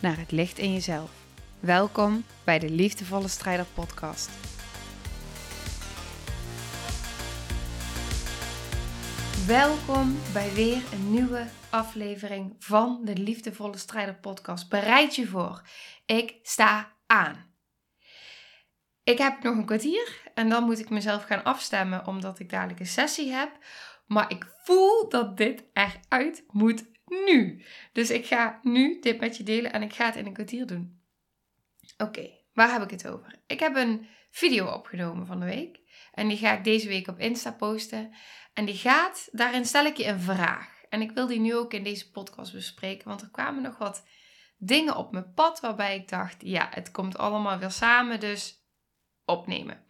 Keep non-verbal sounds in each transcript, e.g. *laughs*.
naar het licht in jezelf. Welkom bij de Liefdevolle Strijder Podcast. Welkom bij weer een nieuwe aflevering van de Liefdevolle Strijder Podcast. Bereid je voor. Ik sta aan. Ik heb nog een kwartier en dan moet ik mezelf gaan afstemmen omdat ik dadelijk een sessie heb. Maar ik voel dat dit eruit moet nu. Dus ik ga nu dit met je delen en ik ga het in een kwartier doen. Oké, waar heb ik het over? Ik heb een video opgenomen van de week. En die ga ik deze week op Insta posten. En die gaat, daarin stel ik je een vraag. En ik wil die nu ook in deze podcast bespreken, want er kwamen nog wat dingen op mijn pad waarbij ik dacht, ja, het komt allemaal weer samen, dus opnemen.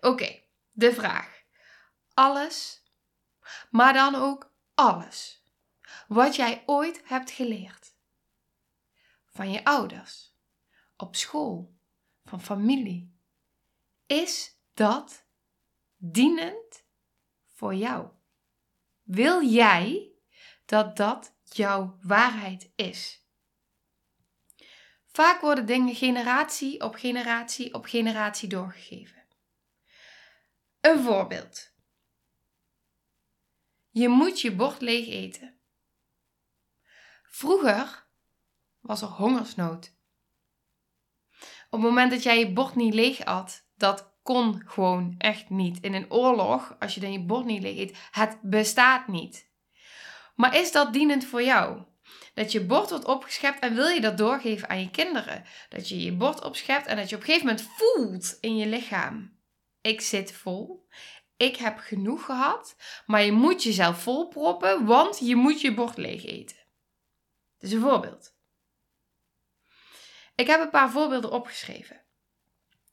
Oké, de vraag. Alles, maar dan ook alles wat jij ooit hebt geleerd. Van je ouders, op school, van familie. Is dat dienend voor jou? Wil jij dat dat jouw waarheid is? Vaak worden dingen generatie op generatie op generatie doorgegeven. Een voorbeeld. Je moet je bord leeg eten. Vroeger was er hongersnood. Op het moment dat jij je bord niet leeg at, dat kon gewoon echt niet. In een oorlog, als je dan je bord niet leeg eet, het bestaat niet. Maar is dat dienend voor jou? Dat je bord wordt opgeschept en wil je dat doorgeven aan je kinderen? Dat je je bord opschept en dat je op een gegeven moment voelt in je lichaam: ik zit vol. Ik heb genoeg gehad, maar je moet jezelf volproppen, want je moet je bord leeg eten. Dus een voorbeeld. Ik heb een paar voorbeelden opgeschreven.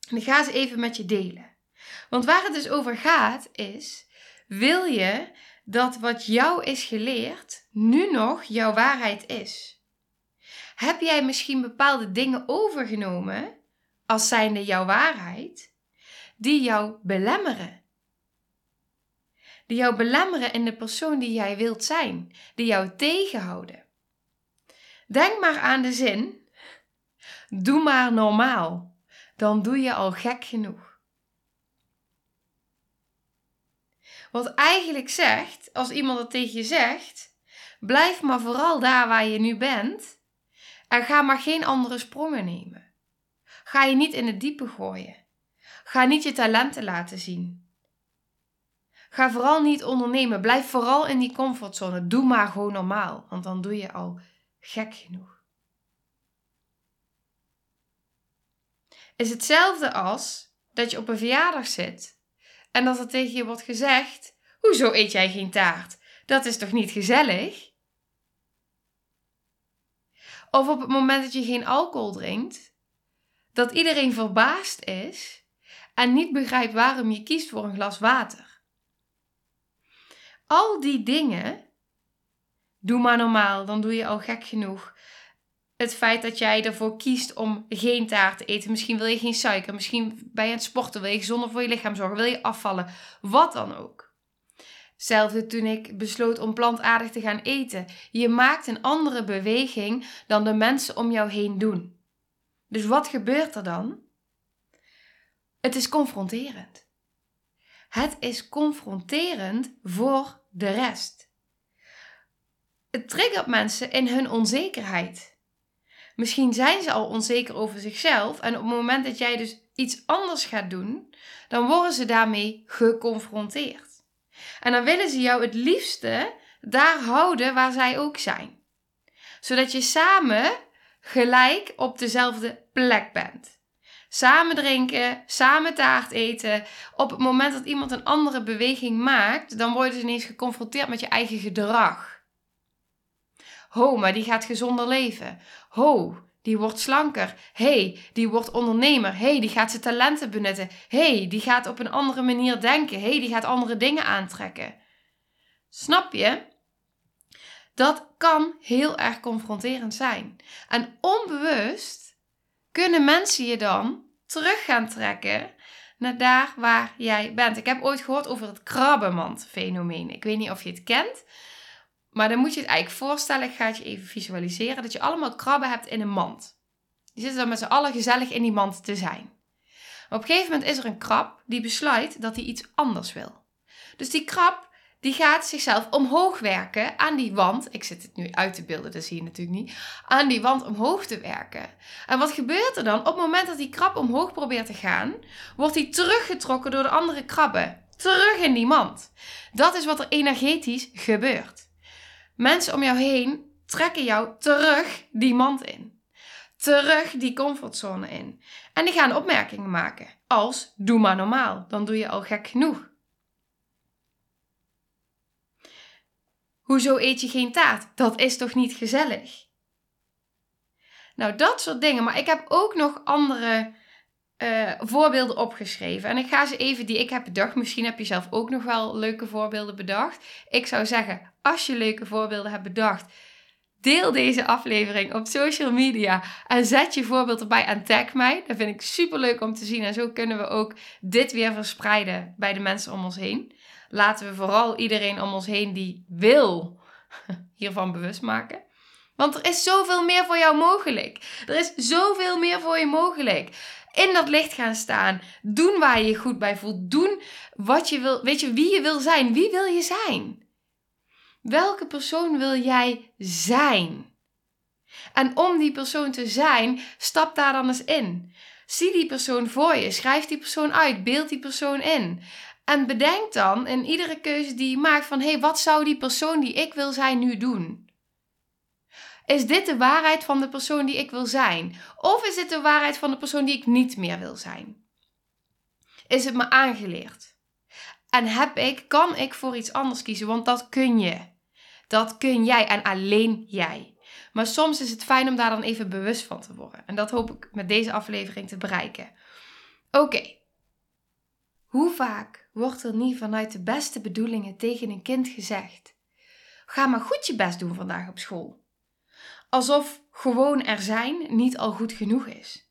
En ik ga ze even met je delen. Want waar het dus over gaat is, wil je dat wat jou is geleerd nu nog jouw waarheid is? Heb jij misschien bepaalde dingen overgenomen als zijnde jouw waarheid, die jou belemmeren? Die jou belemmeren in de persoon die jij wilt zijn, die jou tegenhouden. Denk maar aan de zin: doe maar normaal, dan doe je al gek genoeg. Wat eigenlijk zegt, als iemand dat tegen je zegt, blijf maar vooral daar waar je nu bent en ga maar geen andere sprongen nemen. Ga je niet in het diepe gooien. Ga niet je talenten laten zien. Ga vooral niet ondernemen. Blijf vooral in die comfortzone. Doe maar gewoon normaal, want dan doe je al gek genoeg. Is hetzelfde als dat je op een verjaardag zit en dat er tegen je wordt gezegd: Hoezo eet jij geen taart? Dat is toch niet gezellig? Of op het moment dat je geen alcohol drinkt, dat iedereen verbaasd is en niet begrijpt waarom je kiest voor een glas water. Al die dingen Doe maar normaal, dan doe je al gek genoeg. Het feit dat jij ervoor kiest om geen taart te eten. Misschien wil je geen suiker. Misschien ben je aan het sporten. Wil je gezonder voor je lichaam zorgen. Wil je afvallen. Wat dan ook. Hetzelfde toen ik besloot om plantaardig te gaan eten. Je maakt een andere beweging dan de mensen om jou heen doen. Dus wat gebeurt er dan? Het is confronterend. Het is confronterend voor de rest het triggert mensen in hun onzekerheid. Misschien zijn ze al onzeker over zichzelf en op het moment dat jij dus iets anders gaat doen, dan worden ze daarmee geconfronteerd. En dan willen ze jou het liefste daar houden waar zij ook zijn. Zodat je samen gelijk op dezelfde plek bent. Samen drinken, samen taart eten. Op het moment dat iemand een andere beweging maakt, dan worden ze ineens geconfronteerd met je eigen gedrag. Ho, maar die gaat gezonder leven. Ho, die wordt slanker. hey, die wordt ondernemer. hey, die gaat zijn talenten benutten. hey, die gaat op een andere manier denken. hey, die gaat andere dingen aantrekken. Snap je? Dat kan heel erg confronterend zijn. En onbewust kunnen mensen je dan terug gaan trekken naar daar waar jij bent. Ik heb ooit gehoord over het krabbenmand-fenomeen. Ik weet niet of je het kent. Maar dan moet je het eigenlijk voorstellen, ik ga het je even visualiseren, dat je allemaal krabben hebt in een mand. Die zitten dan met z'n allen gezellig in die mand te zijn. Maar op een gegeven moment is er een krab die besluit dat hij iets anders wil. Dus die krab die gaat zichzelf omhoog werken aan die wand. Ik zit het nu uit te beelden, dat zie je natuurlijk niet. Aan die wand omhoog te werken. En wat gebeurt er dan? Op het moment dat die krab omhoog probeert te gaan, wordt hij teruggetrokken door de andere krabben. Terug in die mand. Dat is wat er energetisch gebeurt. Mensen om jou heen trekken jou terug die mand in. Terug die comfortzone in. En die gaan opmerkingen maken. Als, doe maar normaal. Dan doe je al gek genoeg. Hoezo eet je geen taart? Dat is toch niet gezellig? Nou, dat soort dingen. Maar ik heb ook nog andere uh, voorbeelden opgeschreven. En ik ga ze even die ik heb bedacht. Misschien heb je zelf ook nog wel leuke voorbeelden bedacht. Ik zou zeggen, als je leuke voorbeelden hebt bedacht, deel deze aflevering op social media en zet je voorbeeld erbij en tag mij. Dat vind ik super leuk om te zien. En zo kunnen we ook dit weer verspreiden bij de mensen om ons heen. Laten we vooral iedereen om ons heen die wil *laughs* hiervan bewust maken. Want er is zoveel meer voor jou mogelijk. Er is zoveel meer voor je mogelijk in dat licht gaan staan. Doen waar je je goed bij voelt. Doen wat je wil. Weet je wie je wil zijn? Wie wil je zijn? Welke persoon wil jij zijn? En om die persoon te zijn, stap daar dan eens in. Zie die persoon voor je, schrijf die persoon uit, beeld die persoon in. En bedenk dan in iedere keuze die je maakt van hé, hey, wat zou die persoon die ik wil zijn nu doen? Is dit de waarheid van de persoon die ik wil zijn? Of is dit de waarheid van de persoon die ik niet meer wil zijn? Is het me aangeleerd? En heb ik, kan ik voor iets anders kiezen? Want dat kun je. Dat kun jij en alleen jij. Maar soms is het fijn om daar dan even bewust van te worden. En dat hoop ik met deze aflevering te bereiken. Oké. Hoe vaak wordt er niet vanuit de beste bedoelingen tegen een kind gezegd: Ga maar goed je best doen vandaag op school alsof gewoon er zijn niet al goed genoeg is.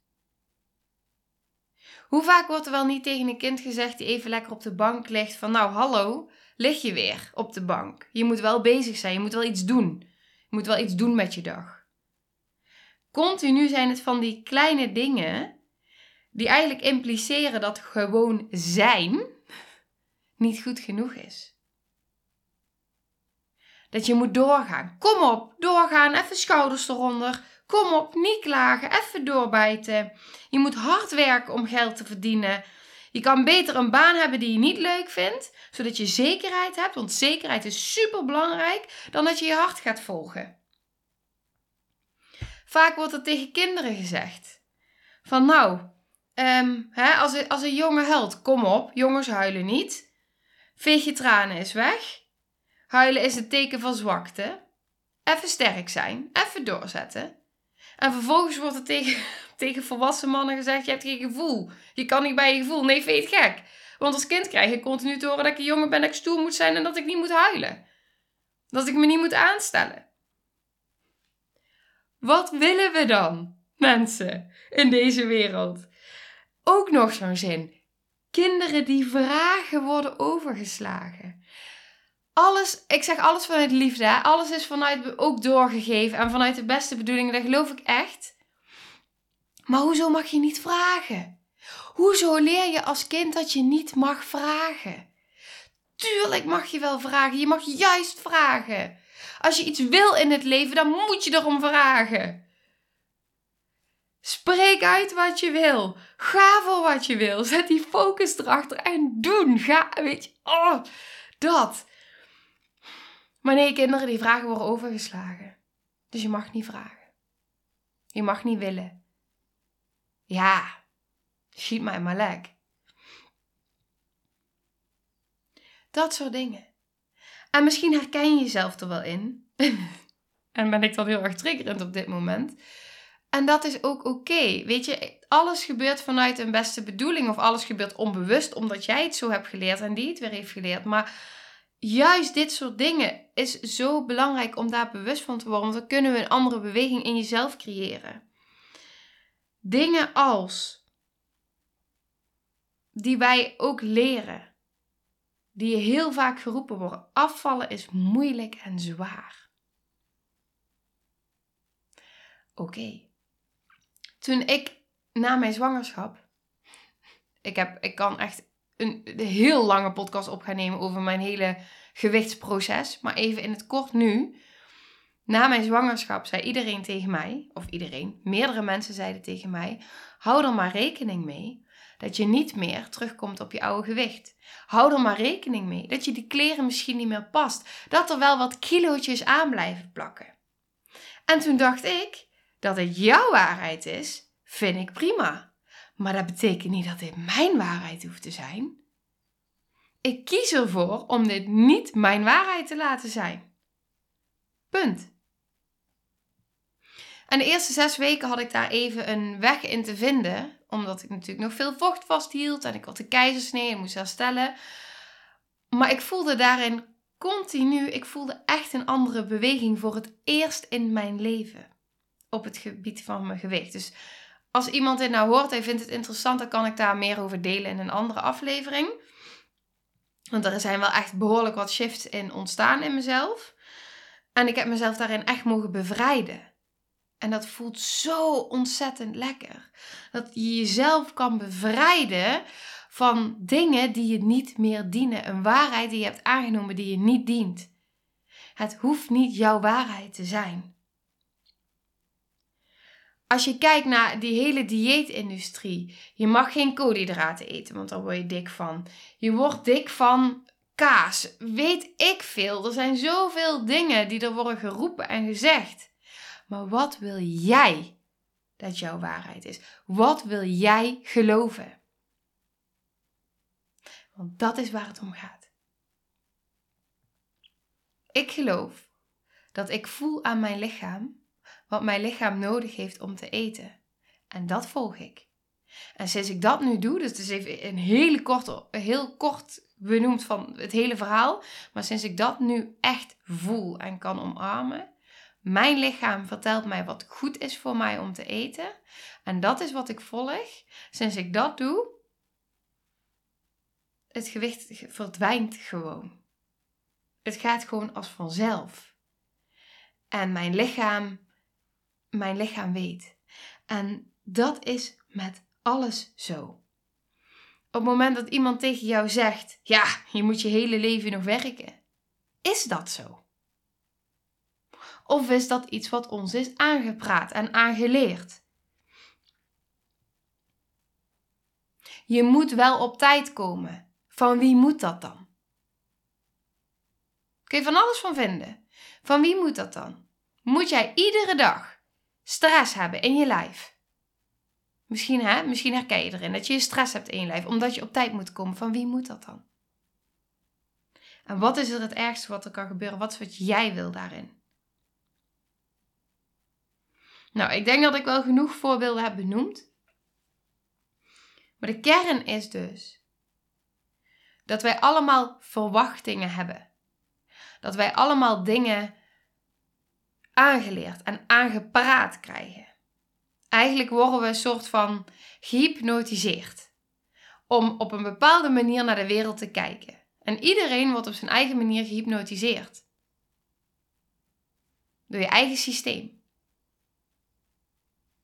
Hoe vaak wordt er wel niet tegen een kind gezegd die even lekker op de bank ligt van nou hallo, lig je weer op de bank. Je moet wel bezig zijn, je moet wel iets doen. Je moet wel iets doen met je dag. Continu zijn het van die kleine dingen die eigenlijk impliceren dat gewoon zijn niet goed genoeg is. Dat je moet doorgaan. Kom op, doorgaan, even schouders eronder. Kom op, niet klagen, even doorbijten. Je moet hard werken om geld te verdienen. Je kan beter een baan hebben die je niet leuk vindt, zodat je zekerheid hebt, want zekerheid is super belangrijk, dan dat je je hart gaat volgen. Vaak wordt er tegen kinderen gezegd: van nou, um, hè, als, als een jongen huilt, kom op, jongens huilen niet. Veeg je tranen is weg. Huilen is het teken van zwakte. Even sterk zijn, even doorzetten. En vervolgens wordt er tegen, *laughs* tegen volwassen mannen gezegd: Je hebt geen gevoel. Je kan niet bij je gevoel. Nee, vind je het gek? Want als kind krijg ik continu te horen dat ik een jongen ben, dat ik stoer moet zijn en dat ik niet moet huilen. Dat ik me niet moet aanstellen. Wat willen we dan, mensen, in deze wereld? Ook nog zo'n zin. Kinderen die vragen worden overgeslagen alles, ik zeg alles vanuit liefde. Hè? Alles is vanuit ook doorgegeven en vanuit de beste bedoelingen. Dat geloof ik echt. Maar hoezo mag je niet vragen? Hoezo leer je als kind dat je niet mag vragen? Tuurlijk mag je wel vragen. Je mag juist vragen. Als je iets wil in het leven, dan moet je erom vragen. Spreek uit wat je wil. Ga voor wat je wil. Zet die focus erachter en doen. Ga, weet je, oh, dat. Maar nee, kinderen die vragen worden overgeslagen. Dus je mag niet vragen. Je mag niet willen. Ja, schiet mij maar lek. Dat soort dingen. En misschien herken je jezelf er wel in. *laughs* en ben ik dan heel erg triggerend op dit moment. En dat is ook oké. Weet je, alles gebeurt vanuit een beste bedoeling of alles gebeurt onbewust omdat jij het zo hebt geleerd en die het weer heeft geleerd. Maar juist dit soort dingen is zo belangrijk om daar bewust van te worden, want dan kunnen we een andere beweging in jezelf creëren. Dingen als die wij ook leren, die heel vaak geroepen worden. Afvallen is moeilijk en zwaar. Oké. Toen ik na mijn zwangerschap, ik, heb, ik kan echt een, heel lange podcast op gaan nemen over mijn hele gewichtsproces, maar even in het kort nu. Na mijn zwangerschap zei iedereen tegen mij, of iedereen, meerdere mensen zeiden tegen mij: hou er maar rekening mee dat je niet meer terugkomt op je oude gewicht. Hou er maar rekening mee dat je die kleren misschien niet meer past, dat er wel wat kilootjes aan blijven plakken. En toen dacht ik dat het jouw waarheid is, vind ik prima. Maar dat betekent niet dat dit mijn waarheid hoeft te zijn. Ik kies ervoor om dit niet mijn waarheid te laten zijn. Punt. En de eerste zes weken had ik daar even een weg in te vinden, omdat ik natuurlijk nog veel vocht vasthield en ik had de keizersnee en moest herstellen. Maar ik voelde daarin continu, ik voelde echt een andere beweging voor het eerst in mijn leven op het gebied van mijn gewicht. Dus als iemand dit nou hoort en vindt het interessant, dan kan ik daar meer over delen in een andere aflevering. Want er zijn wel echt behoorlijk wat shifts in ontstaan in mezelf. En ik heb mezelf daarin echt mogen bevrijden. En dat voelt zo ontzettend lekker. Dat je jezelf kan bevrijden van dingen die je niet meer dienen. Een waarheid die je hebt aangenomen die je niet dient. Het hoeft niet jouw waarheid te zijn. Als je kijkt naar die hele dieetindustrie, je mag geen koolhydraten eten, want daar word je dik van. Je wordt dik van kaas. Weet ik veel. Er zijn zoveel dingen die er worden geroepen en gezegd. Maar wat wil jij dat jouw waarheid is? Wat wil jij geloven? Want dat is waar het om gaat. Ik geloof dat ik voel aan mijn lichaam wat mijn lichaam nodig heeft om te eten. En dat volg ik. En sinds ik dat nu doe, dus het is even een heel kort benoemd van het hele verhaal. Maar sinds ik dat nu echt voel en kan omarmen, mijn lichaam vertelt mij wat goed is voor mij om te eten. En dat is wat ik volg. Sinds ik dat doe, het gewicht verdwijnt gewoon. Het gaat gewoon als vanzelf. En mijn lichaam, mijn lichaam weet. En dat is met alles zo. Op het moment dat iemand tegen jou zegt: Ja, je moet je hele leven nog werken, is dat zo? Of is dat iets wat ons is aangepraat en aangeleerd? Je moet wel op tijd komen. Van wie moet dat dan? Kun je van alles van vinden. Van wie moet dat dan? Moet jij iedere dag stress hebben in je lijf? Misschien, hè? Misschien herken je erin dat je stress hebt in je lijf omdat je op tijd moet komen. Van wie moet dat dan? En wat is er het ergste wat er kan gebeuren? Wat is wat jij wil daarin? Nou, ik denk dat ik wel genoeg voorbeelden heb benoemd. Maar de kern is dus dat wij allemaal verwachtingen hebben. Dat wij allemaal dingen aangeleerd en aangepraat krijgen. Eigenlijk worden we een soort van gehypnotiseerd om op een bepaalde manier naar de wereld te kijken. En iedereen wordt op zijn eigen manier gehypnotiseerd. Door je eigen systeem.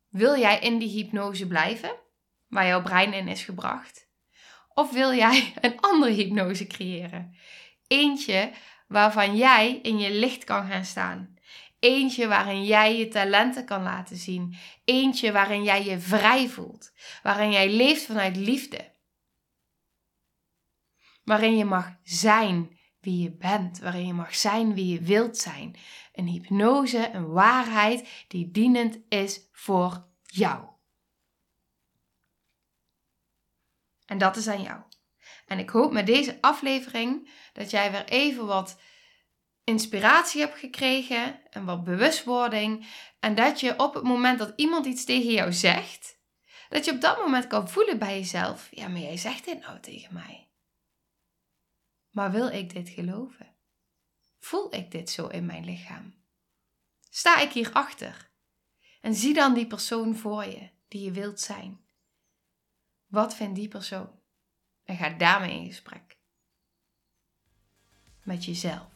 Wil jij in die hypnose blijven, waar jouw brein in is gebracht? Of wil jij een andere hypnose creëren? Eentje waarvan jij in je licht kan gaan staan. Eentje waarin jij je talenten kan laten zien. Eentje waarin jij je vrij voelt. Waarin jij leeft vanuit liefde. Waarin je mag zijn wie je bent. Waarin je mag zijn wie je wilt zijn. Een hypnose, een waarheid die dienend is voor jou. En dat is aan jou. En ik hoop met deze aflevering dat jij weer even wat inspiratie hebt gekregen en wat bewustwording. En dat je op het moment dat iemand iets tegen jou zegt, dat je op dat moment kan voelen bij jezelf: ja, maar jij zegt dit nou tegen mij. Maar wil ik dit geloven? Voel ik dit zo in mijn lichaam? Sta ik hierachter? En zie dan die persoon voor je die je wilt zijn. Wat vindt die persoon? En ga daarmee in gesprek. Met jezelf.